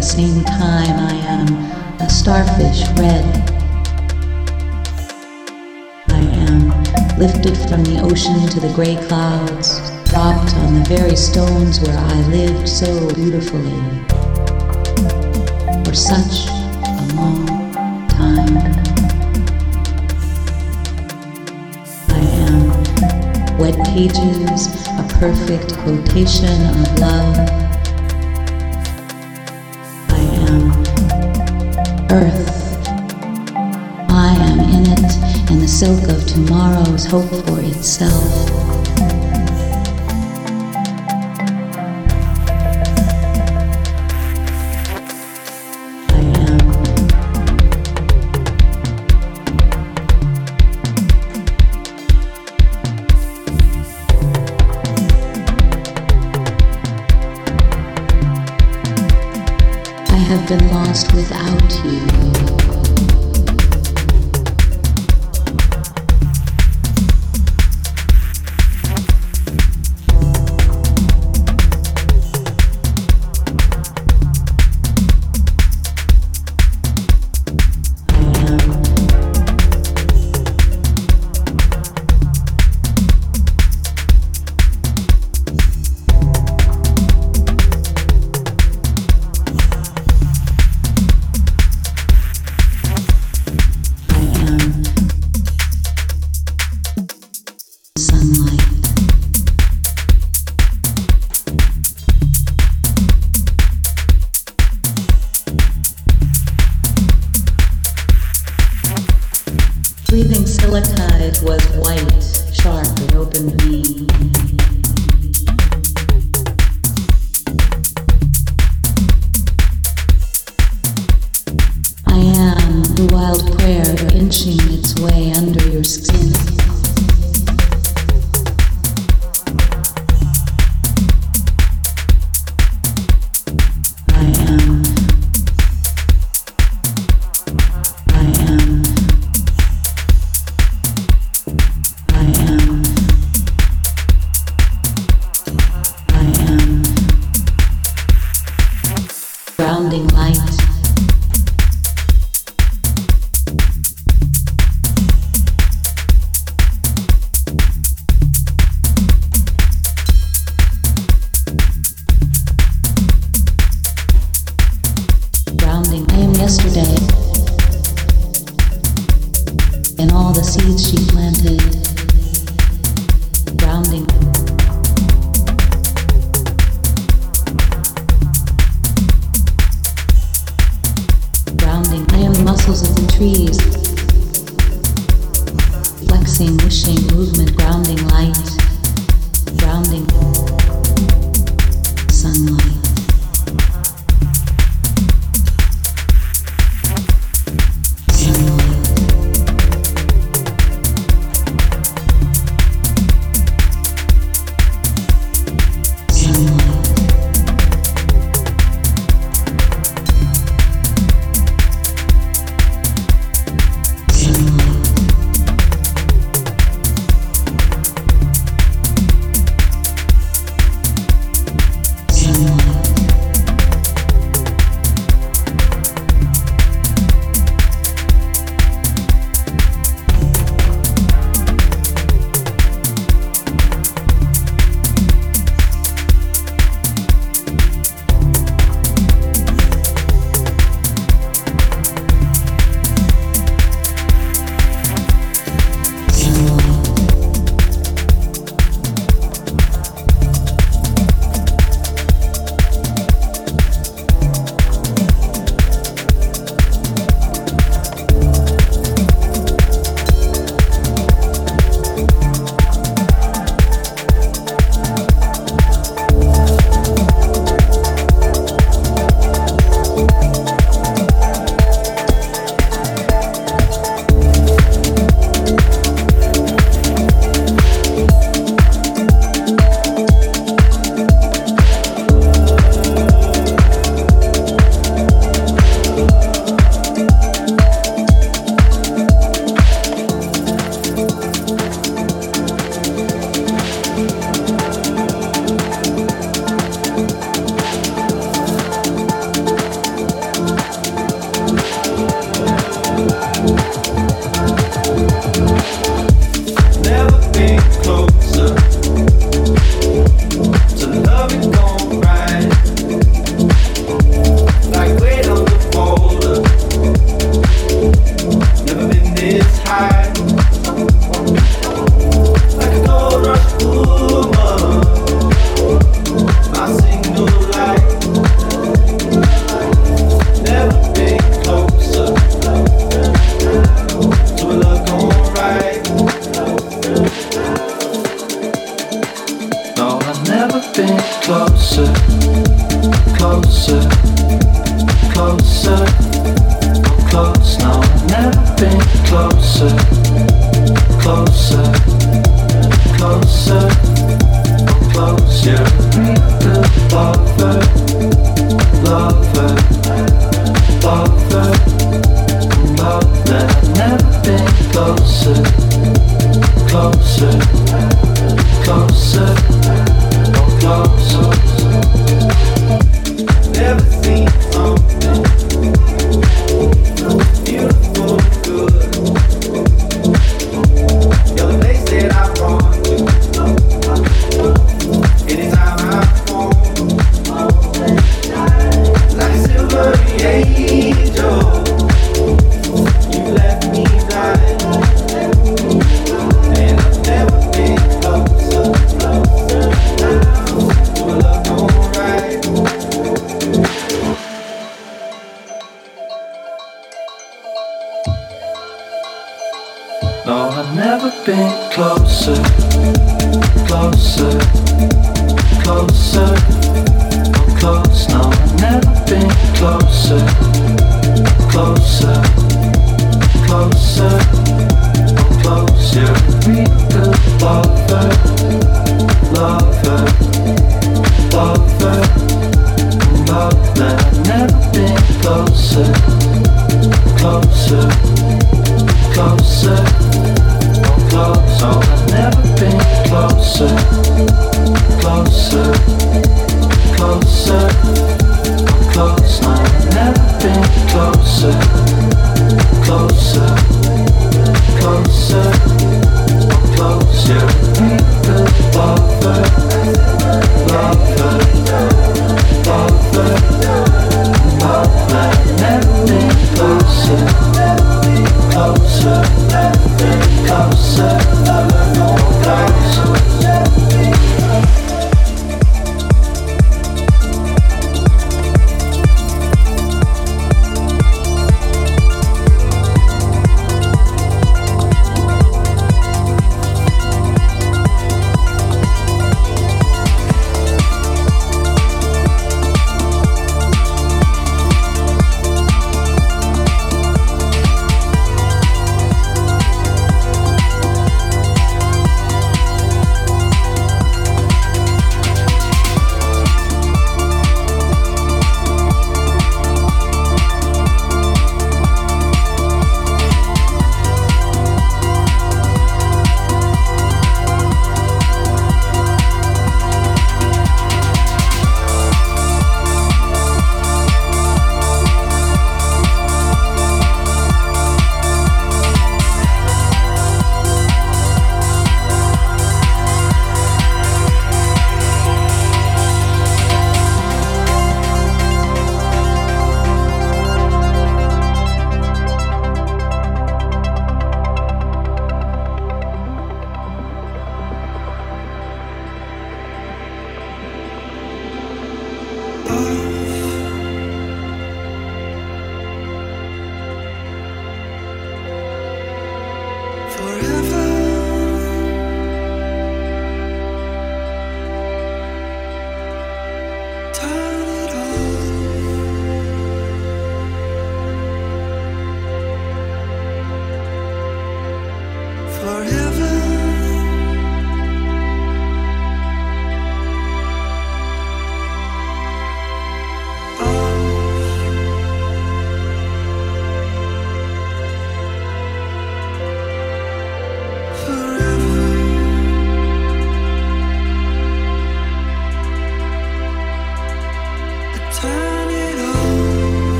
the same time I am a starfish red. I am lifted from the ocean to the gray clouds, dropped on the very stones where I lived so beautifully. For such a long time. I am wet pages, a perfect quotation of love. Hope for itself. I have been lost without you.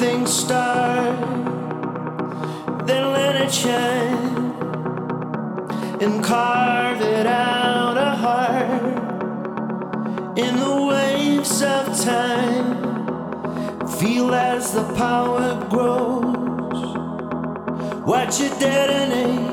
A start, then let it shine and carve it out a heart in the waves of time. Feel as the power grows, watch it detonate,